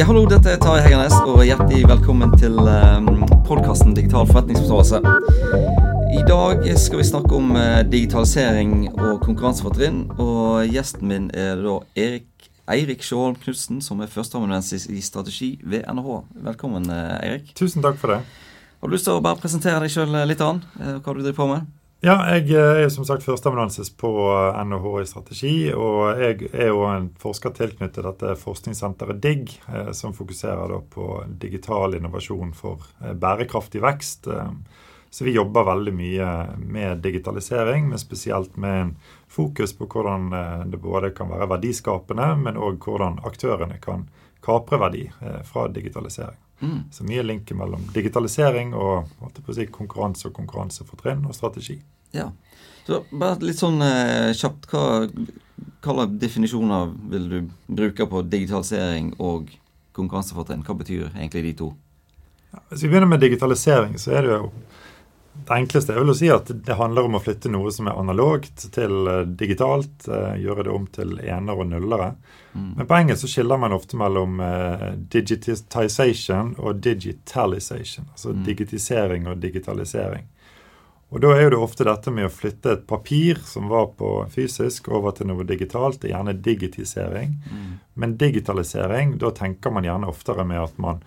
Ja, hallo, dette er Tarjei Hegernes, og hjertelig velkommen til um, podkasten Digital forretningsforståelse. I dag skal vi snakke om uh, digitalisering og konkurransefortrinn. Og gjesten min er da Erik Eirik Sjåholm Knutsen, som er førsteamanuensis i strategi ved NHH. Velkommen, uh, Eirik. Tusen takk for det. Har du lyst til å bare presentere deg sjøl litt, an, hva du driver på med? Ja, jeg eh, er som sagt førsteamanuensis på NHH eh, i strategi. Og jeg er jo en forsker tilknyttet dette forskningssenteret DIGG, eh, som fokuserer på digital innovasjon for bærekraftig vekst. Så vi jobber veldig mye med digitalisering, men spesielt med en fokus på hvordan det både kan være verdiskapende, men òg hvordan aktørene kan kapre verdi fra digitalisering. Mm. Så mye linker mellom digitalisering og si, konkurranse og konkurransefortrinn og strategi. Ja, så bare litt sånn eh, kjapt, hva, hva definisjoner vil du bruke på digitalisering og konkurransefortrinn? Hva betyr egentlig de to? Ja, hvis vi begynner med digitalisering, så er det jo det enkleste er vel å si at det handler om å flytte noe som er analogt, til eh, digitalt. Eh, gjøre det om til ener og nullere. Mm. Men på engelsk så skiller man ofte mellom uh, digitization og digitalization. Altså mm. digitisering og digitalisering. Og da er jo det ofte dette med å flytte et papir som var på fysisk, over til noe digitalt. Det er gjerne digitisering. Mm. Men digitalisering, da tenker man gjerne oftere med at man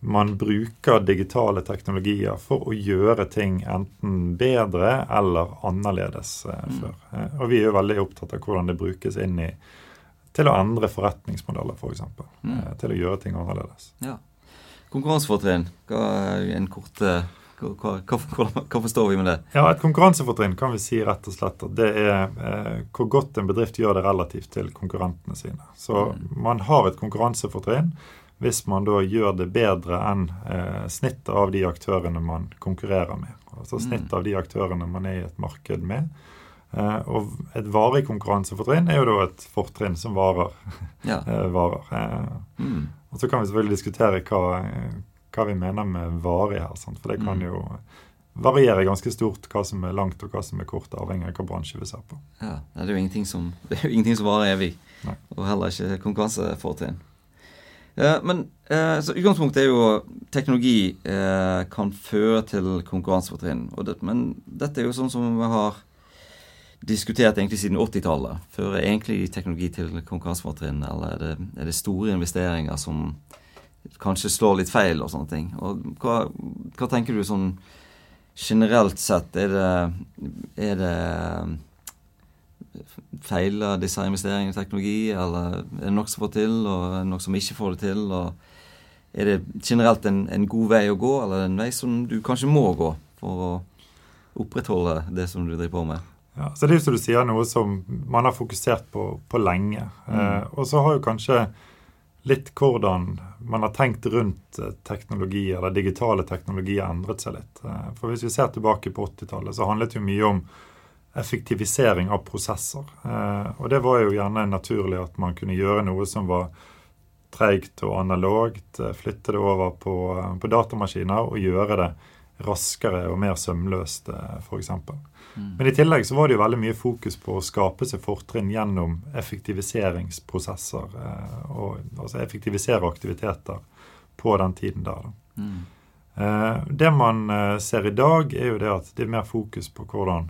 man bruker digitale teknologier for å gjøre ting enten bedre eller annerledes eh, mm. før. Eh, og vi er jo veldig opptatt av hvordan det brukes inn i til å endre forretningsmodeller, f.eks. For eksempel, mm. Eh, til å gjøre ting annerledes. Ja. Konkurransefortrinn, hva er en kort hva, hva, hva, forstår vi med det? Ja, Et konkurransefortrinn kan vi si rett og slett at det er eh, hvor godt en bedrift gjør det relativt til konkurrentene sine. Så mm. man har et konkurransefortrinn hvis man da gjør det bedre enn eh, snittet av de aktørene man konkurrerer med. Altså mm. snittet av de aktørene man er i et marked med. Eh, og et varig konkurransefortrinn er jo da et fortrinn som varer. Ja. eh, varer. Mm. Og så kan vi selvfølgelig diskutere hva, hva vi mener med varig her. For det kan mm. jo variere ganske stort hva som er langt og hva som er kort, avhengig av hva bransje vi ser på. Ja, Det er jo ingenting som, det er jo ingenting som varer evig. Nei. Og heller ikke konkurransefortrinn. Ja, men eh, så Utgangspunktet er jo teknologi eh, kan føre til konkurransefortrinn. Men dette er jo sånn som vi har diskutert egentlig siden 80-tallet. Fører egentlig teknologi til konkurransefortrinn, eller er det, er det, store investeringer som kanskje slår litt feil og sånne ting? Og hva, hva tenker du sånn generelt sett? Er det, er det feiler disse investeringene i teknologi, eller er det noe som får til, og noe som ikke får det til? og Er det generelt en, en god vei å gå, eller en vei som du kanskje må gå for å opprettholde det som du driver på med? Ja, så Det er jo som du sier, noe som man har fokusert på, på lenge. Mm. Eh, og så har jo kanskje litt hvordan man har tenkt rundt eh, teknologi, eller digitale teknologier, endret seg litt. Eh, for Hvis vi ser tilbake på 80-tallet, så handlet det jo mye om effektivisering av prosesser. Eh, og det var jo gjerne naturlig at man kunne gjøre noe som var treigt og analogt, eh, flytte det over på, eh, på, datamaskiner og gjøre det raskere og mer sømløst, f.eks. Mm. Men i tillegg så var det jo veldig mye fokus på å skape seg fortrinn gjennom effektiviseringsprosesser. og altså effektivisere aktiviteter på den tiden der. Mm. Det man ser i dag, er jo det at det er mer fokus på hvordan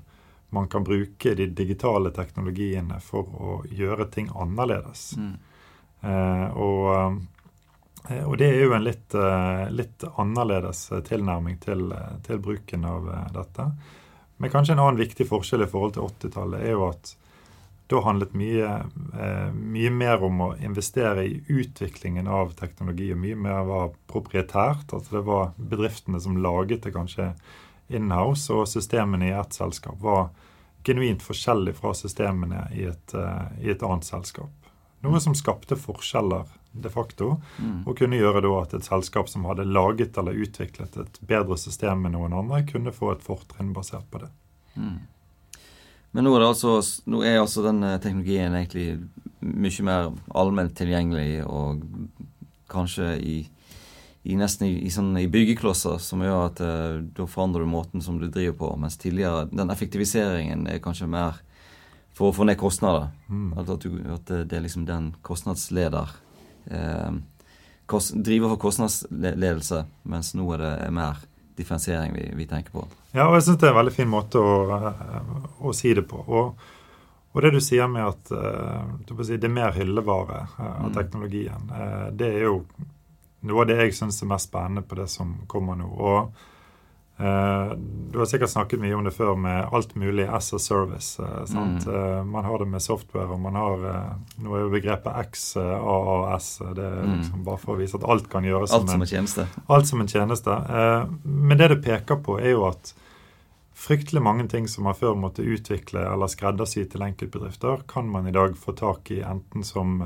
man kan bruke de digitale teknologiene for å gjøre ting annerledes. Mm. Eh, og, eh, og, det er jo en litt, eh, litt annerledes tilnærming til, til, bruken av eh, dette. Men kanskje en annen viktig forskjell i forhold til 80-tallet er jo at da handlet mye, eh, mye, mer om å investere i utviklingen av teknologi, og mye mer var proprietært. At det var bedriftene som laget det kanskje inhouse, og systemene i ett selskap var genuint forskjellig fra systemene i et, uh, i et annet selskap. Noe som skapte forskjeller de facto, mm. og kunne gjøre da at et selskap som hadde laget eller utviklet et bedre system enn noen andre, kunne få et fortrinn basert på det. Mm. Men nå er, altså, nå er altså denne teknologien egentlig mye mer allment tilgjengelig, og kanskje i i nesten i, i, sånn, i byggeklosser, som gjør at eh, da forandrer du måten som du driver på. Mens tidligere den effektiviseringen er kanskje mer for å få ned kostnader. Mm. At, du, at, det er liksom den kostnadsleder. Uh, driver for kostnadsledelse, mens nå er det mer differensiering vi, vi tenker på. Ja, og jeg syns det er en veldig fin måte å, å si det på. Og, og, det du sier med at si, det er mer hyllevare uh, av mm. teknologien, det er jo noe av det jeg syns er mest spennende på det som kommer nå. Og Uh, du har sikkert snakket mye om det før med alt mulig as a service. Uh, mm. uh, man har det med software, og man har Nå er jo begrepet XAAS. Det er mm. liksom bare for å vise at alt kan gjøres alt som en, tjeneste. Alt som en tjeneste. men det det peker på, er jo at fryktelig mange ting som man før måtte utvikle eller skreddersy til enkeltbedrifter, kan man i dag få tak i enten som,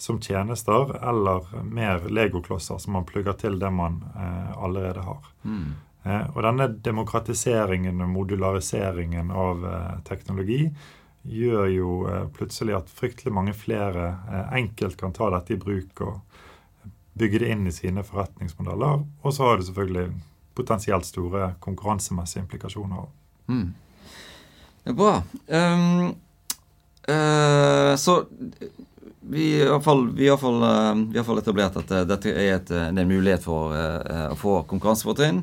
som tjenester eller mer legoklosser som man plugger til det man allerede har. Mm. Eh, og denne demokratiseringen og modulariseringen av eh, teknologi gjør jo eh, plutselig at fryktelig mange flere enkelt kan ta dette i bruk og bygge det inn i sine forretningsmodeller. Og så har det selvfølgelig potensielt store konkurransemessige implikasjoner. Mm. Det er bra. Um, uh, så vi har iallfall etablert at uh, dette er, et, er en mulighet for å få konkurransefortrinn.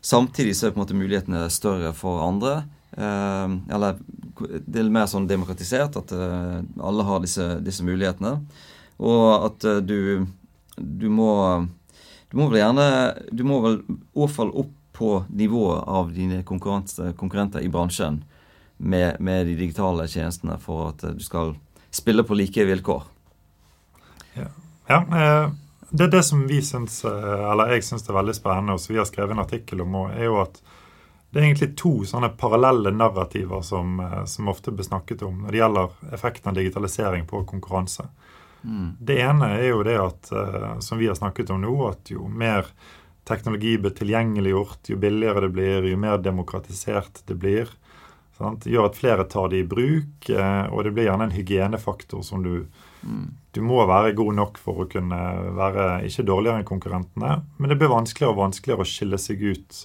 Samtidig så er på en måte mulighetene større for andre. Eh, eller det er mer sånn demokratisert, at eh, alle har disse, disse, mulighetene. Og at eh, du, du må Du må vel gjerne Du må vel i opp på nivået av dine konkurrenter i bransjen med, med, de digitale tjenestene for at du skal spille på like vilkår. Ja, ja det det, det som vi syns, eh, eller jeg syns er veldig spennende, og som vi har skrevet en artikkel om, er jo at det er egentlig to sånne parallelle narrativer som, eh, som ofte blir snakket om når det gjelder effekten av digitalisering på konkurranse. Mm. Det ene er jo det at, eh, som vi har snakket om nå, at jo mer teknologi blir tilgjengeliggjort, jo billigere det blir, jo mer demokratisert det blir, sant? gjør at flere tar det i bruk, og det blir gjerne en hygienefaktor som du du må være god nok for å kunne være ikke dårligere enn konkurrentene, men det blir vanskeligere og vanskeligere å skille seg ut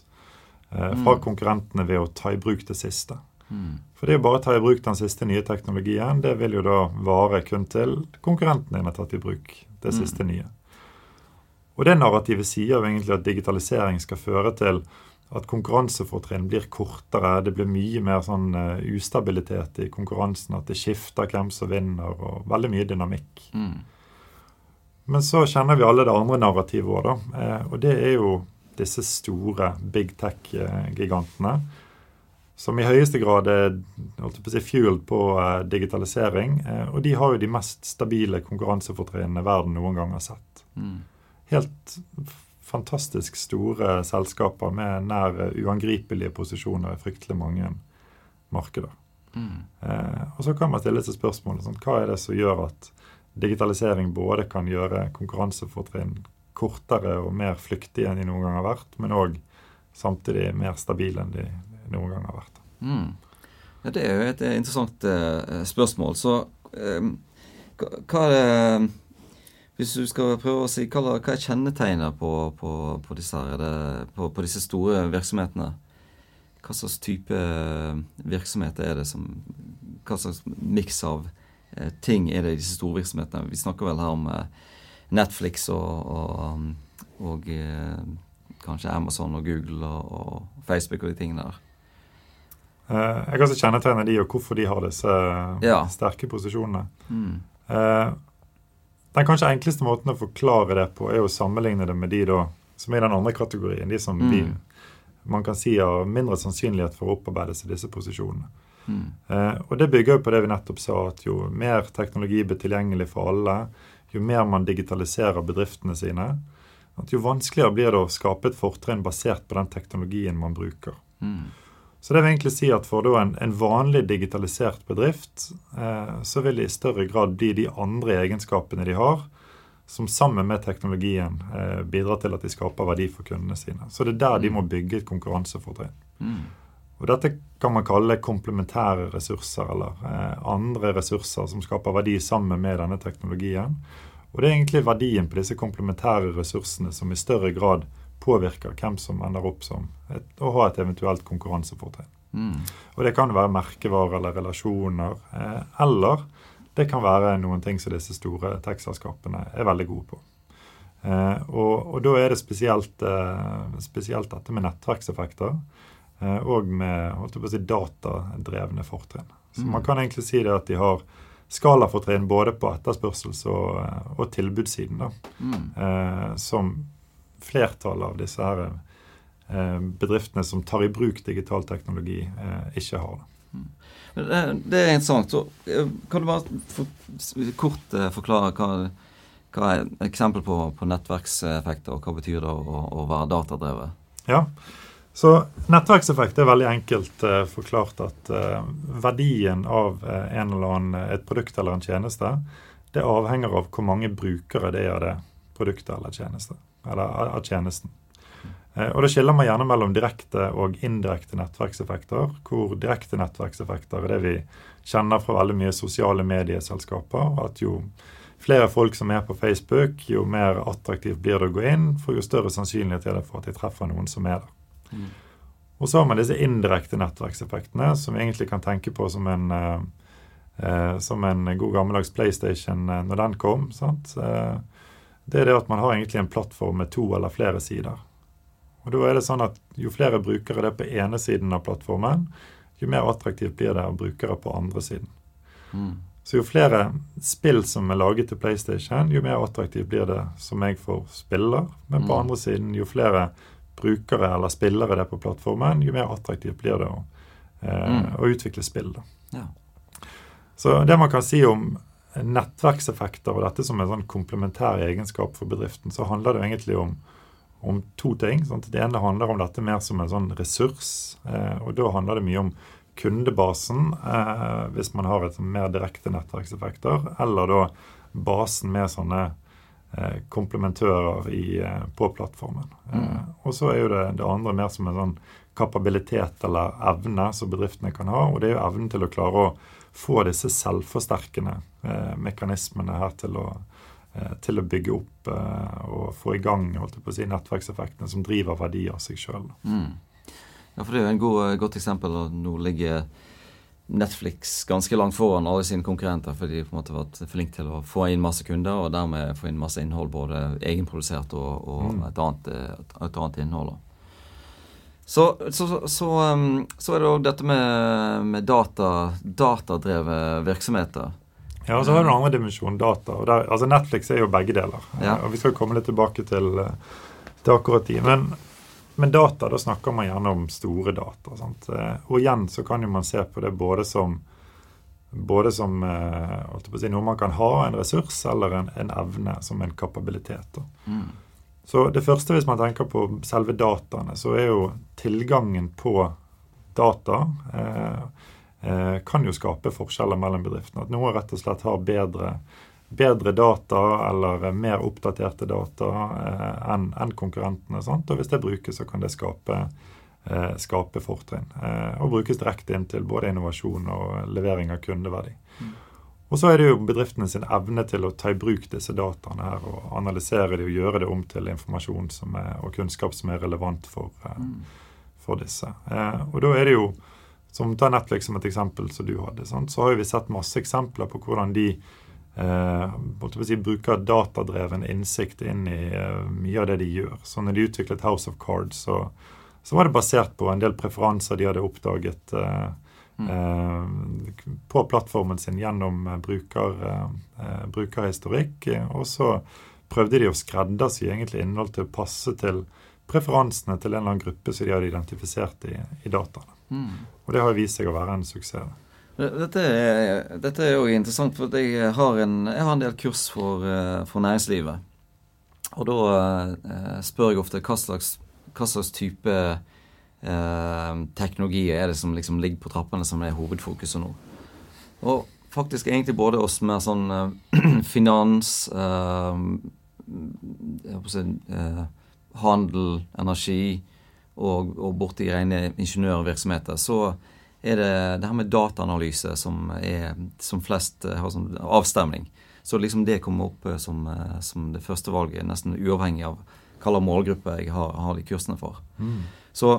eh, fra mm. konkurrentene ved å ta i bruk det siste. Mm. For det å bare ta i bruk den siste nye teknologien, det vil jo da vare kun til konkurrentene har tatt i bruk det mm. siste nye. Og det narrativet sier jo egentlig at digitalisering skal føre til at konkurransefortrinn blir kortere. Det blir mye mer sånn uh, ustabilitet i konkurransen. At det skifter hvem som vinner, og veldig mye dynamikk. Mm. Men så kjenner vi alle det andre narrativet òg, da. Eh, og det er jo disse store big tech-gigantene. Som i høyeste grad er holdt på å si, fueled på uh, digitalisering. Eh, og de har jo de mest stabile konkurransefortrinnene verden noen gang har sett. Mm. Helt fantastisk store selskaper med nær uangripelige posisjoner i fryktelig mange markeder. Mm. Eh, og så kan man stille seg spørsmålet sånn, hva er det som gjør at digitalisering både kan gjøre konkurransefortrinn kortere og mer flyktige enn de noen gang har vært, men òg samtidig mer stabile enn de noen gang har vært. Mm. Ja, det er jo et interessant uh, spørsmål. Så uh, hva er det hvis du skal prøve å si hva, hva er kjennetegnet på, på, på, disse, det, på, på, disse, store virksomhetene? Hva slags type virksomheter er det som Hva slags miks av eh, ting er det i disse store virksomhetene? Vi snakker vel her om eh, Netflix og, og, og eh, kanskje Amazon og Google og, og, Facebook og de tingene der. Hva jeg kan også kjennetegne de og hvorfor de har disse ja. sterke posisjonene. Mm. Den kanskje enkleste måten å forklare det på, er å sammenligne det med de da, som er i den andre kategorien. De som mm. vi, man kan si har mindre sannsynlighet for å opparbeide seg disse posisjonene. Mm. Eh, og Det bygger jo på det vi nettopp sa, at jo mer teknologi blir tilgjengelig for alle, jo mer man digitaliserer bedriftene sine, at jo vanskeligere blir det å skape et fortrinn basert på den teknologien man bruker. Mm. Så det vil egentlig si at for en, en, vanlig digitalisert bedrift, eh, så vil det i større grad bli de andre egenskapene de har, som sammen med teknologien eh, bidrar til at de skaper verdi for kundene sine. Så det er der de må bygge et konkurransefortrinn. Mm. Og Dette kan man kalle komplementære ressurser, eller eh, andre ressurser som skaper verdi sammen med denne teknologien. Og det er egentlig verdien på disse komplementære ressursene som i større grad påvirker hvem som ender opp som et, å ha et eventuelt konkurransefortrinn. Mm. Og Det kan være merkevarer eller relasjoner. Eh, eller det kan være noen ting som disse store tech-selskapene er veldig gode på. Eh, og, og, da er det spesielt, eh, spesielt dette med nettverkseffekter eh, og med holdt på å si, datadrevne fortrinn. Så mm. man kan egentlig si det at de har skalafortrinn både på etterspørsels- og, og tilbudssiden. Da, mm. eh, som flertallet av disse her eh, bedriftene som tar i bruk digital teknologi, eh, ikke har. det. Mm. Det er interessant. Så kan du bare for, kort forklare hva hva er et eksempel på, på nettverkseffekter, og hva betyr det å, å være datadrevet? Ja, så Nettverkseffekt er veldig enkelt uh, forklart at uh, verdien av uh, en eller annen, et produkt eller en tjeneste det avhenger av hvor mange brukere det er av det produktet eller tjeneste, eller av tjenesten. Og Det skiller man gjerne mellom direkte og indirekte nettverkseffekter. Hvor direkte nettverkseffekter er det vi kjenner fra veldig mye sosiale medieselskaper. at jo flere folk som er på Facebook, jo mer attraktivt blir det å gå inn, for jo større sannsynlighet er det for at de treffer noen som er der. Mm. Og så har man disse indirekte nettverkseffektene, som vi egentlig kan tenke på som en, eh, eh som en god gammeldags PlayStation eh, når den kom. sant? Eh, det er det at man har egentlig en plattform med to eller flere sider. Og da er det sånn at Jo flere brukere det er på ene siden av plattformen, jo mer attraktivt blir det av brukere på andre siden. Mm. Så jo flere spill som er laget til PlayStation, jo mer attraktivt blir det som jeg får spiller. Men på mm. andre siden, jo flere brukere eller spillere det er på plattformen, jo mer attraktivt blir det å, eh, mm. å utvikle spill. Ja. Så det man kan si om nettverkseffekter og dette som en sånn komplementær egenskap for bedriften, så handler det egentlig om, om to ting. Sant? Det ene handler om dette mer som en sånn ressurs. Eh, og da handler det mye om kundebasen, eh, hvis man har et mer direkte nettverkseffekter, eller da basen med sånne eh, komplementører i, eh, på plattformen. Eh, mm. og så er jo det, det, andre mer som en sånn kapabilitet eller evne som bedriftene kan ha, og det er jo evnen til å klare å få disse selvforsterkende eh, mekanismene her til å eh, til å bygge opp og få i gang holdt jeg på å si, nettverkseffektene som driver verdi av seg sjøl. Mm. Ja, for det er jo et god, godt eksempel. at Nå ligger Netflix ganske langt foran alle sine konkurrenter, fordi de på en måte har vært flinke til å få inn masse kunder, og dermed få inn masse innhold, både egenprodusert og, og mm. et, annet, et, annet, innhold. Så, så, så, um, så, er det jo dette med, med data, datadrevet virksomheter. Ja, og så har du en annen dimensjon, data. der, altså Netflix er jo begge deler. Ja. og Vi skal komme litt tilbake til, til akkurat de. Men men data, da snakker man gjerne om store data. Sant? Eh, og igjen så kan jo man se på det både som, både som eh, si, noe man kan ha, en ressurs, eller en, en evne som en kapabilitet. Mm. Så det første, hvis man tenker på selve dataene, så er jo tilgangen på data eh, eh, kan jo skape forskjeller mellom bedriftene. At noen rett og slett har bedre bedre data eller mer oppdaterte data eh, enn en konkurrentene. Sant? Og hvis det brukes, så kan det skape, eh, skape fortrinn. Eh, og brukes direkte inn til både innovasjon og levering av kundeverdi. Mm. Og så er det jo bedriftene sin evne til å ta i bruk disse dataene her og analysere dem og gjøre det om til informasjon er, og kunnskap som er relevant for, eh, mm. for disse. Eh, og da er det jo, som Ta Netflix som et eksempel som du hadde, sant? så har vi sett masse eksempler på hvordan de eh, si, bruker datadreven innsikt inn i eh, mye av det de gjør. Så når de utviklet House of Cards, så, så var det basert på en del preferanser de hadde oppdaget eh, mm. Eh, på plattformen sin gjennom eh, bruker, eh, brukerhistorikk. Og så prøvde de å skreddersy egentlig innhold til å passe til preferansene til en eller annen gruppe som de hadde identifisert i, i dataene. Mm. Og det har vist seg å være en suksess. Dette er, dette er jo interessant, for jeg har en, jeg har en del kurs for, for, næringslivet. Og da spør jeg ofte hva slags, hva slags type eh, teknologi er det som liksom ligger på trappene, som er hovedfokuset nå. Og faktisk egentlig både oss med sånn eh, finans eh, si, eh, Handel, energi og, og borti rene ingeniørvirksomheter, så er det det her med dataanalyse som, er, som flest eh, har som avstemning. Så liksom det kommer opp eh, som, eh, som det første valget, nesten uavhengig av hva slags målgruppe jeg har, har de kursene for. Mm. Så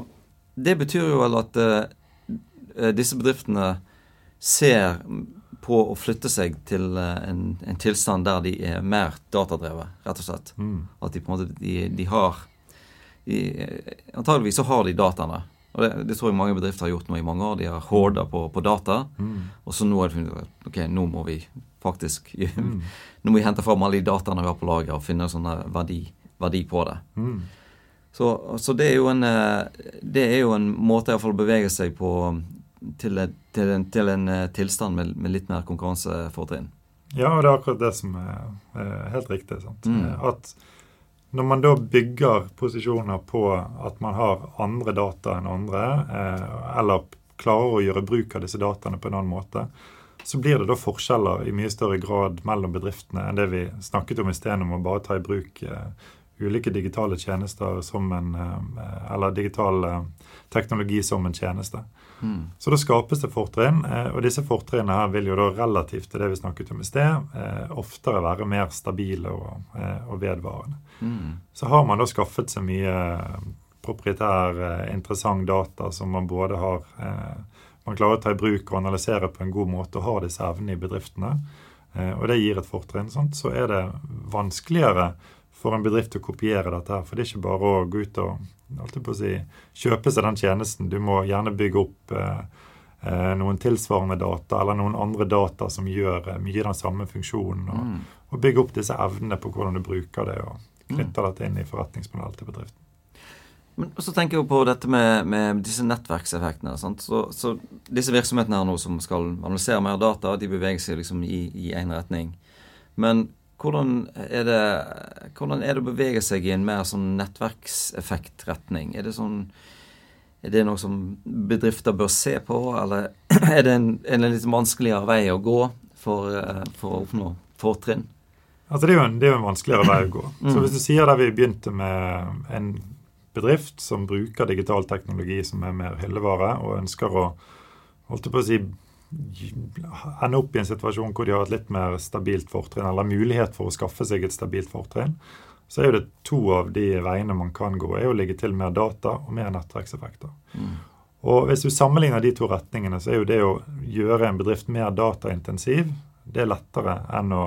det betyr jo vel at uh, disse bedriftene ser på å flytte seg til en, en, tilstand der de er mer datadrevet, rett og slett. Mm. At de på en måte de, de har de, Antageligvis så har de dataene. Og det, det, tror jeg mange bedrifter har gjort nå i mange år. De har horda på, på, data. Mm. Og så nå er det funnet ut ok, nå må vi faktisk mm. Nå må vi hente fram alle de dataene vi har på lager, og finne sånne verdi, verdi, på det. Mm. Så, så, det, er jo en, eh, det er jo en måte å bevege seg på til, til, en, til en, eh, tilstand med, med, litt mer konkurransefortrinn. Ja, og det er akkurat det som er, er helt riktig. Mm. At når man da bygger posisjoner på at man har andre data enn andre, eh, eller klarer å gjøre bruk av disse dataene på en annen måte, så blir det da forskjeller i mye større grad mellom bedriftene enn det vi snakket om i sted, om å bare ta i bruk eh, ulike digitale tjenester som en eh, Eller digital eh, teknologi som en tjeneste. Mm. Så da skapes det fortrinn, eh, og disse fortrinnene her vil jo da relativt til det vi snakket om i sted, oftere være mer stabile og, og vedvarende. Mm. Så har man da skaffet seg mye proprietær, interessant data som man både har Man klarer å ta i bruk og analysere på en god måte og har disse evnene i bedriftene. Og det gir et fortrinn. Så er det vanskeligere for en bedrift å kopiere dette. her, For det er ikke bare å gå ut og på å si, kjøpe seg den tjenesten. Du må gjerne bygge opp eh, eh, noen tilsvarende data eller noen andre data som gjør eh, mye den samme funksjonen. Og, mm. og, bygge opp disse evnene på hvordan du bruker det, og knytter mm. dette inn i forretningsmodellen til bedriften. Men så tenker jeg på dette med, med disse nettverkseffektene. Så, så, disse virksomhetene her nå som skal analysere mer data, de beveger seg liksom i én retning. Men hvordan er, det, hvordan er det å bevege seg i en mer sånn nettverkseffektretning? Er det, sånn, er det noe som bedrifter bør se på, eller er det en, en litt vanskeligere vei å gå for, eh, for å oppnå fortrinn? Altså det, er jo en, det er jo en vanskeligere vei å gå. Så mm. hvis du sier der vi begynte med en bedrift som bruker digital teknologi som er mer hyllevare, og ønsker å holdt på å si, ende opp i en situasjon hvor de har et litt mer stabilt fortrinn, eller mulighet for å skaffe seg et stabilt fortrinn, så er jo det to av de veiene man kan gå, er å ligge til mer data og mer nettverkseffekter. Mm. Og Hvis du sammenligner de to retningene, så er jo det å gjøre en bedrift mer dataintensiv det er lettere enn å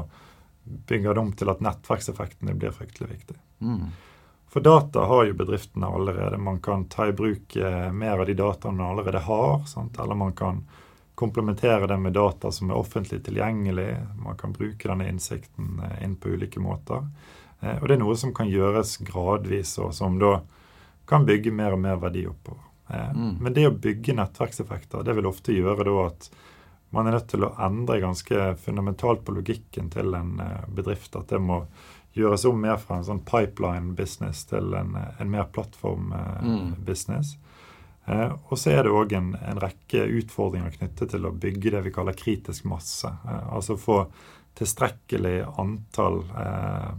bygge det om til at nettverkseffektene blir fryktelig viktig. Mm. For data har jo bedriftene allerede. Man kan ta i bruk eh, mer av de dataene man allerede har. Sant? Eller man kan komplementere det med data som er offentlig tilgjengelig. Man kan bruke denne innsikten eh, inn på ulike måter. Eh, og det er noe som kan gjøres gradvis, og som da kan bygge mer og mer verdi oppover. Eh, mm. Men det å bygge nettverkseffekter, det vil ofte gjøre da at man er nødt til å endre ganske fundamentalt på logikken til en bedrift. At det må gjøres om mer fra en sånn pipeline-business til en, en mer plattform-business. Mm. Eh, og så er det òg en, en, rekke utfordringer knyttet til å bygge det vi kaller kritisk masse. Eh, altså få tilstrekkelig antall eh,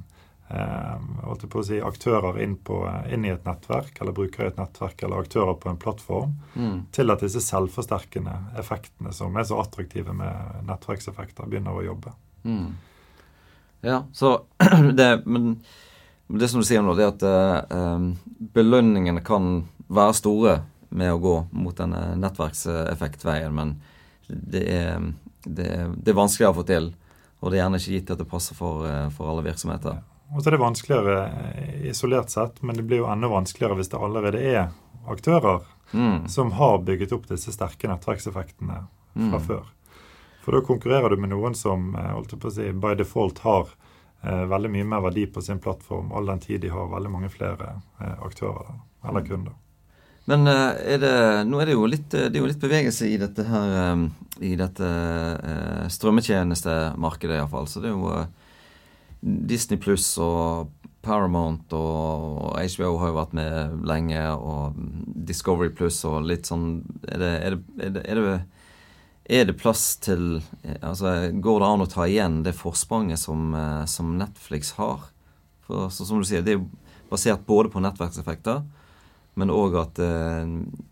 si, aktører inn, på, inn, i et nettverk, eller brukere i et nettverk, eller aktører på en plattform, mm. til at disse selvforsterkende effektene som er så attraktive med nettverkseffekter, begynner å jobbe. Mm. Ja, så det Men det som du sier nå, det er at eh, belønningene kan være store med å gå mot denne nettverkseffektveien, men det er, det, det er vanskeligere å få til. Og det er gjerne ikke gitt at det passer for, eh, for alle virksomheter. Og så er det vanskeligere eh, isolert sett, men det blir jo enda vanskeligere hvis det allerede er aktører mm. som har bygget opp disse sterke nettverkseffektene fra mm. før. For da konkurrerer du med noen som eh, holdt på å si, by default har eh, veldig mye mer verdi på sin plattform, all den tid de har veldig mange flere eh, aktører eller kunder. Men eh, er det, nå er det jo litt, det er jo litt bevegelse i dette her eh, i dette strømmetjenestemarkedet, iallfall. Så det er jo Disney pluss og Paramount og HBO har jo vært med lenge, og Discovery pluss og litt sånn er det, er, det, er, det, er, det, er det, plass til altså Går det an å ta igjen det forspranget som, som Netflix har? For så, som du sier, det er basert både på nettverkseffekter men òg at eh,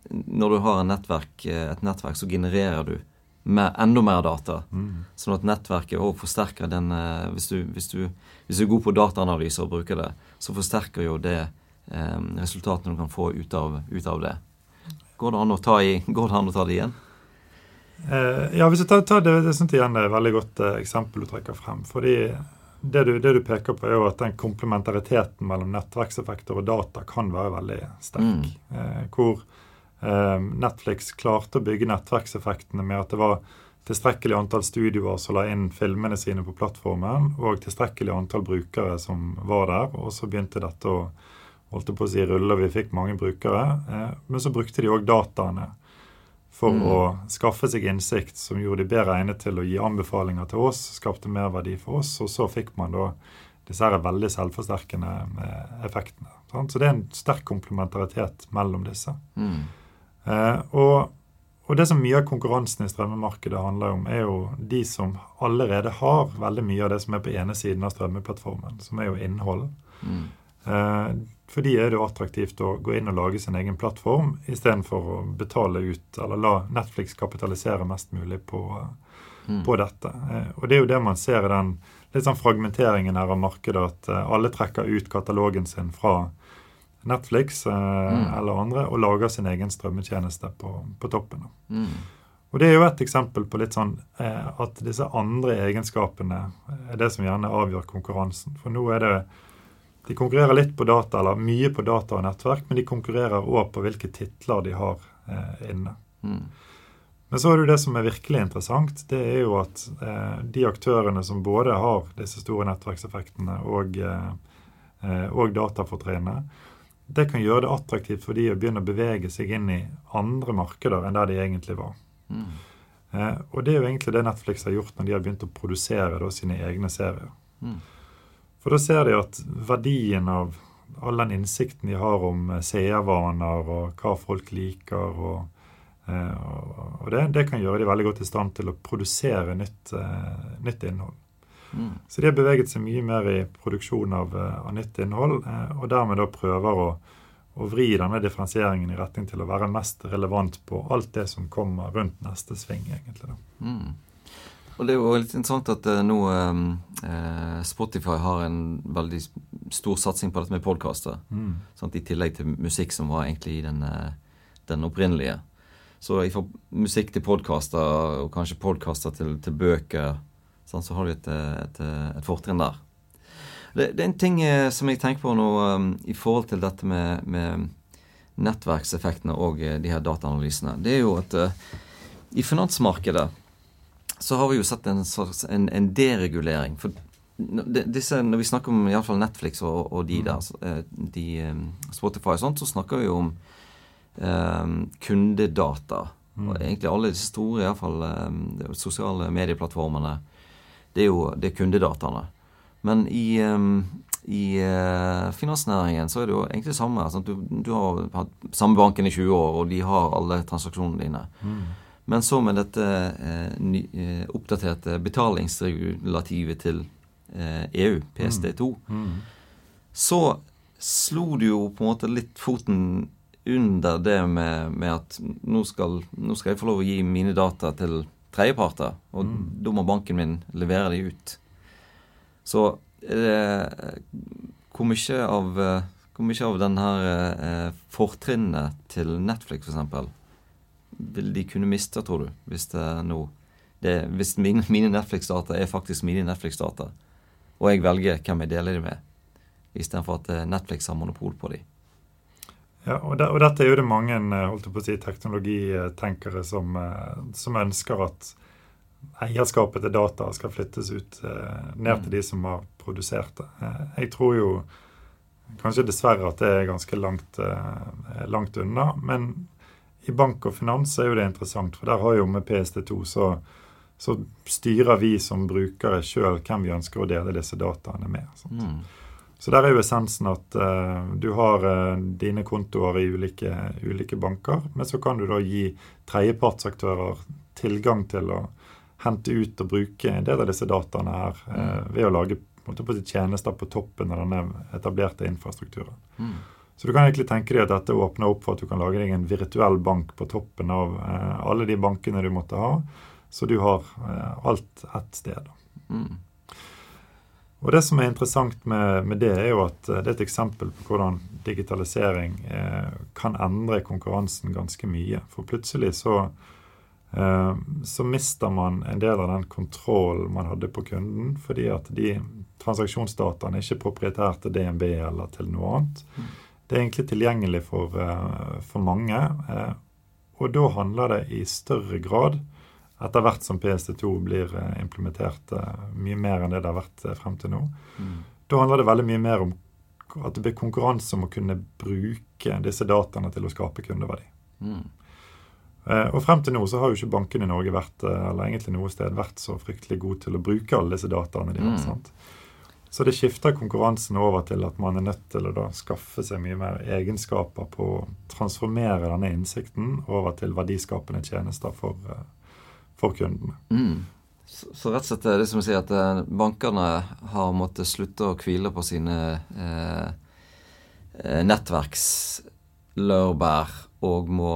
når du har nettverk, eh, et nettverk, så genererer du mer, enda mer data. Mm. Sånn at nettverket òg forsterker den eh, hvis, du, hvis, du, hvis, du, er god på dataanalyse og bruker det, så forsterker jo det eh, resultatene du kan få ut av, ut av, det. Går det, i, går det an å ta det igjen? Eh, ja, hvis du tar, tar det, det synes jeg igjen er et veldig godt eh, eksempel du trekker frem. fordi det du, det du, peker på, er jo at den komplementariteten mellom nettverkseffekter og data kan være veldig sterk. Mm. Eh, hvor eh, Netflix klarte å bygge nettverkseffektene med at det var tilstrekkelig antall studioer som la inn filmene sine på plattformen, og tilstrekkelig antall brukere som var der. Og så begynte dette å holdt på å si rulle, vi fikk mange brukere. Eh, men så brukte de òg dataene for mm. å skaffe seg innsikt som gjorde de bedre egnet til å gi anbefalinger til oss, skapte mer verdi for oss, og så fikk man da disse her veldig selvforsterkende eh, effektene. Sant? Så det er en sterk komplementaritet mellom disse. Mm. Eh, og, og, det som mye av konkurransen i strømmemarkedet handler om, er jo de som allerede har veldig mye av det som er på ene siden av strømmeplattformen, som er jo innhold. Mm. Eh, for de er det jo attraktivt å gå inn og lage sin egen plattform istedenfor å betale ut eller la Netflix kapitalisere mest mulig på, mm. på dette. Eh, og det er jo det man ser i den litt sånn fragmenteringen her av markedet, at eh, alle trekker ut katalogen sin fra Netflix eh, mm. eller andre og lager sin egen strømmetjeneste på, på toppen. Mm. Og Det er jo et eksempel på litt sånn eh, at disse andre egenskapene er det som gjerne avgjør konkurransen. For nå er det de konkurrerer litt på data, eller mye på data og nettverk, men de konkurrerer òg på hvilke titler de har eh, inne. Mm. Men så er det jo det som er virkelig interessant, det er jo at eh, de aktørene som både har disse store nettverkseffektene og, eh, eh og datafortrinnet, det kan gjøre det attraktivt for de å begynne å bevege seg inn i andre markeder enn der de egentlig var. Mm. Eh, og det er jo egentlig det Netflix har gjort når de har begynt å produsere da, sine egne serier. Mm. For da ser de at verdien av all den innsikten de har om eh, seervaner og hva folk liker, og, eh, og det, det, kan gjøre de veldig godt i stand til å produsere nytt, eh, nytt innhold. Mm. Så de har beveget seg mye mer i produksjon av, av nytt innhold, og dermed da prøver å, å vri denne differensieringen i retning til å være mest relevant på alt det som kommer rundt neste sving, egentlig. da. Mm. Og det er jo litt interessant at uh, nå eh, Spotify har en veldig stor satsing på dette med podkaster. Mm. I tillegg til musikk, som var egentlig den, uh, den opprinnelige. Så fra musikk til podkaster, og kanskje podkaster til, til, bøker, sant, så har du et, et, et fortrinn der. Det, det, er en ting som jeg tenker på nå um, i forhold til dette med, med nettverkseffektene og de her dataanalysene. Det er jo at i finansmarkedet så har vi jo sett en, en, en deregulering. For disse, når vi snakker om iallfall Netflix og, og de mm. der, eh, de, eh, Spotify og sånt, så snakker vi jo om um, kundedata. Mm. Og egentlig alle de store iallfall um, sosiale medieplattformene, det er jo det er kundedataene. Men i, um, i uh, finansnæringen så er det jo egentlig det samme. Altså, du, du, har hatt samme banken i 20 år, og de har alle transaksjonene dine. Mm. Men så med dette eh, eh, oppdaterte betalingsregulativet til eh, EU, PSD2, mm. Mm. så slo det jo på en måte litt foten under det med, med at nå skal, nå skal, jeg få lov å gi mine data til tredjeparter, og mm. da må banken min levere de ut. Så eh, hvor mye av hvor mye av denne eh, fortrinnet til Netflix f.eks vil de kunne miste, tror du, hvis det nå det, Hvis mine, mine Netflix-data er faktisk mine Netflix-data, og jeg velger hvem jeg deler dem med, istedenfor at eh, Netflix har monopol på dem? Ja, og, det, og, dette er jo det mange eh, holdt på å si, teknologitenkere som, eh, som ønsker at eierskapet til data skal flyttes ut ned til mm. de som har produsert det. Jeg tror jo kanskje dessverre at det er ganske langt, langt unna. Men i bank og finans er jo det interessant, for der har jo med PST2 så, så styrer vi som brukere sjøl hvem vi ønsker å dele disse dataene med. Mm. Så der er jo essensen at uh, du har uh, dine kontoer i ulike, ulike, banker, men så kan du da gi tredjepartsaktører tilgang til å hente ut og bruke en del av disse dataene her uh, ved å lage på tjenester på toppen av denne etablerte infrastrukturen. Mm. Så du kan egentlig tenke deg at dette åpner opp for at du kan lage deg en virtuell bank på toppen av eh, alle de bankene du måtte ha, så du har eh, alt ett sted. Mm. Og Det som er interessant med, med, det, er jo at eh, det er et eksempel på hvordan digitalisering eh, kan endre konkurransen ganske mye. For plutselig så eh, så mister man en del av den kontrollen man hadde på kunden, fordi at de transaksjonsdataene er ikke til DNB eller til noe annet. Det er egentlig tilgjengelig for, eh, for mange. Eh, og da handler det i større grad, etter hvert som PSD2 blir implementert mye mer enn det det har vært frem til nå, mm. da handler det veldig mye mer om at det blir konkurranse om å kunne bruke disse dataene til å skape kundeverdi. Mm. Eh, og frem til nå så har jo ikke bankene i Norge vært eh, eller egentlig noe sted vært så fryktelig gode til å bruke alle disse dataene de har. Mm. sant? Så det skifter konkurransen over til at man er nødt til å da skaffe seg mye mer egenskaper på å transformere denne innsikten over til verdiskapende tjenester for, eh, for kundene. Mm. Så, så, rett og slett er det som å si at bankene har måttet slutte å hvile på sine eh, nettverkslørbær og må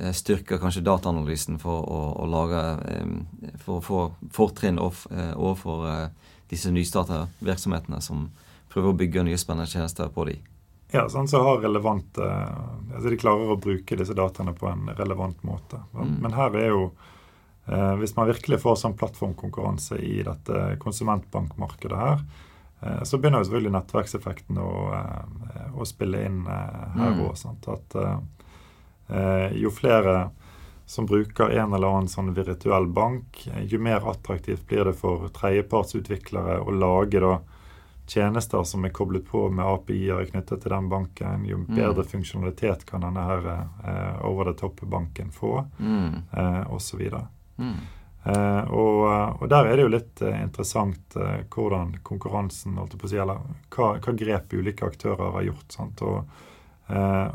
eh, styrke kanskje dataanalysen for å, å lage For å få fortrinn eh, overfor eh, disse nystarta virksomhetene som prøver å bygge nye spennende tjenester på de. Ja, sånn så har relevante, altså De klarer å bruke disse dataene på en relevant måte. Mm. Men her er jo Hvis man virkelig får sånn plattformkonkurranse i dette konsumentbankmarkedet her, så begynner jo selvfølgelig nettverkseffekten å, å spille inn her òg. Mm. At Eh, jo flere som bruker en eller annen sånn virtuell bank, eh, jo mer attraktivt blir det for tredjepartsutviklere å lage da tjenester som er koblet på med API-er knyttet til den banken. Jo mm. bedre mm. funksjonalitet kan denne her eh, over the top-banken få, mm. eh, osv. Mm. Eh, og, og, der er det jo litt eh, interessant eh, hvordan konkurransen holdt på å si, eller hva, hva grep ulike aktører har gjort. sant, og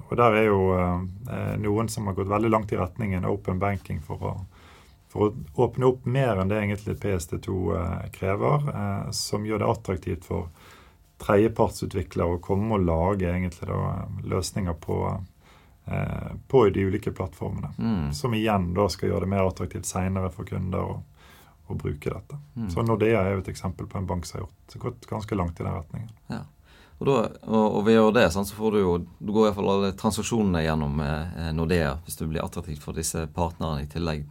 og der er jo uh, noen som har gått veldig langt i retningen open banking for å, for å åpne opp mer enn det egentlig PSD2 uh, krever, som gjør det attraktivt for tredjepartsutviklere å komme og lage egentlig da, løsninger på, på de ulike plattformene. Mm. Som igjen da skal gjøre det mer attraktivt seinere for kunder å, å bruke dette. Mm. Så Nordea er jo et eksempel på en bank som har gjort, gått ganske langt i den retningen. Ja. Og, da, og, og, ved å gjøre det, sånn, så får du jo Du går iallfall alle transaksjonene gjennom eh, Nordea hvis du blir attraktivt for disse partnerne, i tillegg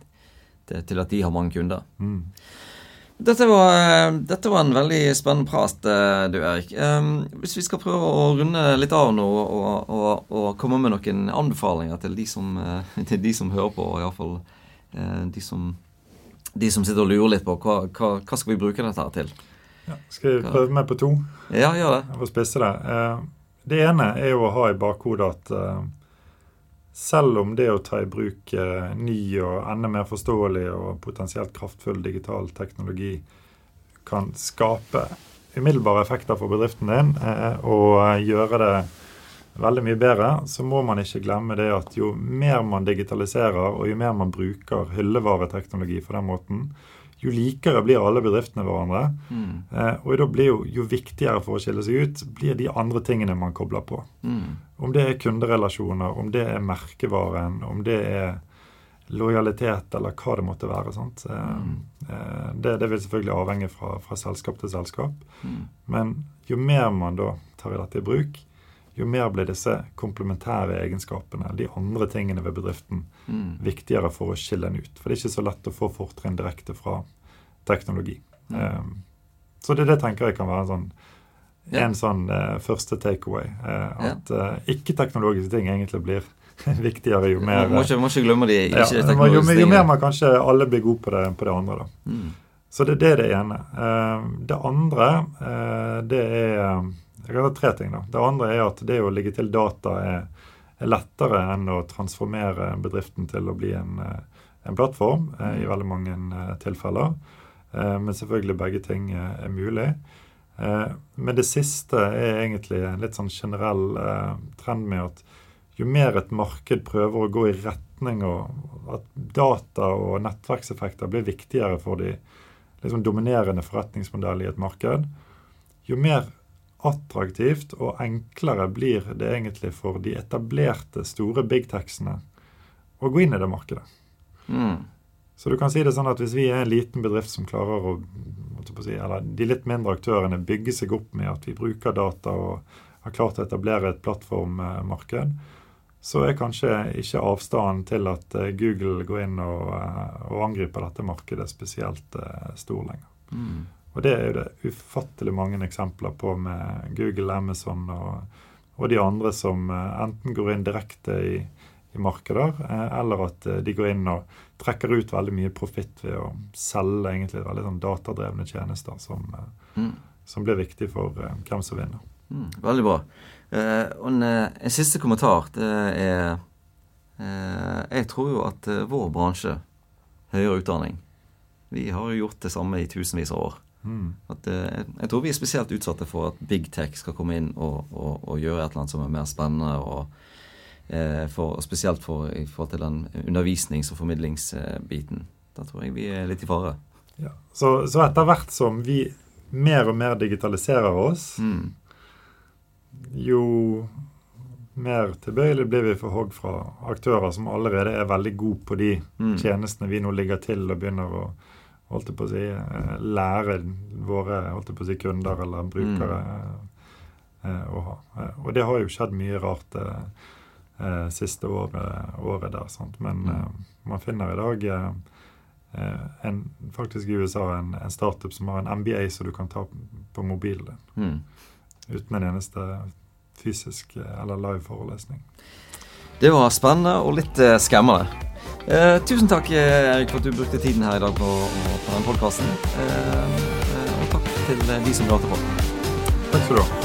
til, til at de har mange kunder. Mm. Dette, var, eh, dette var, en veldig spennende prat, eh, du Erik. Um, hvis vi skal prøve å runde litt av nå og, og, og komme med noen anbefalinger til de som, eh, til de som hører på, og iallfall de, som, de som sitter og lurer litt på hva, hva, hva skal vi bruke dette her til? Ja, skal jeg prøve meg på to? Ja, gjør det. Jeg får spisse det. Eh, det ene er jo å ha i bakhodet at eh, selv om det å ta i bruk eh, ny og enda mer forståelig og potensielt kraftfull digital teknologi kan skape umiddelbare effekter for bedriften din og gjøre det veldig mye bedre, så må man ikke glemme det at jo mer man digitaliserer, og jo mer man bruker hyllevareteknologi for den måten, jo likere blir alle bedriftene hverandre. Mm. Eh, og da blir jo, jo viktigere for å skille seg ut, blir de andre tingene man kobler på. Mm. Om det er kunderelasjoner, om det er merkevaren, om det er lojalitet eller hva det måtte være. Eh, mm. Eh, det, det, vil selvfølgelig avhenge fra, fra selskap til selskap. Mm. Men jo mer man da tar i dette i bruk, jo mer blir disse komplementære egenskapene, de andre tingene ved bedriften, mm. viktigere for å skille den ut. For det er ikke så lett å få fortrinn direkte fra teknologi. Mm. Um, så det, det tenker jeg kan være en sånn, yeah. en sånn uh, første takeaway. Uh, at uh, ikke-teknologiske ting egentlig blir viktigere jo mer Må ikke, må ikke glemme de ikke-teknologiske ja, jo, jo, mer man kanskje alle blir gode på det, på det andre, da. Mm. Så det, det, er det ene. Ehm, det andre, det er jeg ta tre ting. da. Det andre er at det å legge til data er, er lettere enn å transformere bedriften til å bli en, eh, en plattform eh, i veldig mange eh, tilfeller. Men selvfølgelig begge ting er mulig. Men det siste er egentlig en litt sånn generell trend med at jo mer et marked prøver å gå i retning av at data og nettverkseffekter blir viktigere for de liksom dominerende forretningsmodellene i et marked, jo mer attraktivt og enklere blir det egentlig for de etablerte, store big techsene å gå inn i det markedet. Mm. Så du kan si det sånn at hvis vi er en liten bedrift som klarer å si, Eller de litt mindre aktørene bygger seg opp med at vi bruker data og har klart å etablere et plattformmarked, så er kanskje ikke avstanden til at Google går inn og, og angriper dette markedet spesielt stor lenger. Mm. Og det er jo det ufattelig mange eksempler på med Google, Amazon og, og de andre som enten går inn direkte i, i markeder, eller at de går inn og trekker ut veldig mye profitt ved å selge egentlig veldig sånn datadrevne tjenester som, mm. som blir viktig for hvem som vinner. Mm, veldig bra. Og en, eh, en, siste kommentar. Det er Jeg tror jo at vår bransje, høyere utdanning, vi har jo gjort det samme i tusenvis av år. Mm. At, jeg tror vi er spesielt utsatte for at big tech skal komme inn og, og, og gjøre et eller annet som er mer spennende. og Eh, for, spesielt for, i forhold til den undervisnings- og formidlingsbiten. Da tror jeg vi er litt i fare. Ja. Så, så, etter hvert som vi mer og mer digitaliserer oss, mm. jo mer tilbøyelig blir vi for hogg fra aktører som allerede er veldig gode på de mm. tjenestene vi nå ligger til og begynner å holdt på å si, eh, lære våre holdt på å si, kunder eller brukere mm. Eh, å ha. Og det har jo skjedd mye rart. Eh, eh, siste året, året der. Sant? Men mm. eh, man finner i dag eh, en, faktisk i USA en, en, startup som har en MBA som du kan ta på mobilen din. Mm. Uten en eneste fysisk eh, eller live forelesning. Det var spennende og litt eh, skremmende. Eh, tusen takk Erik, for at du brukte tiden her i dag på, på den podkasten. Eh, og takk til de som hørte på. Takk skal du ha.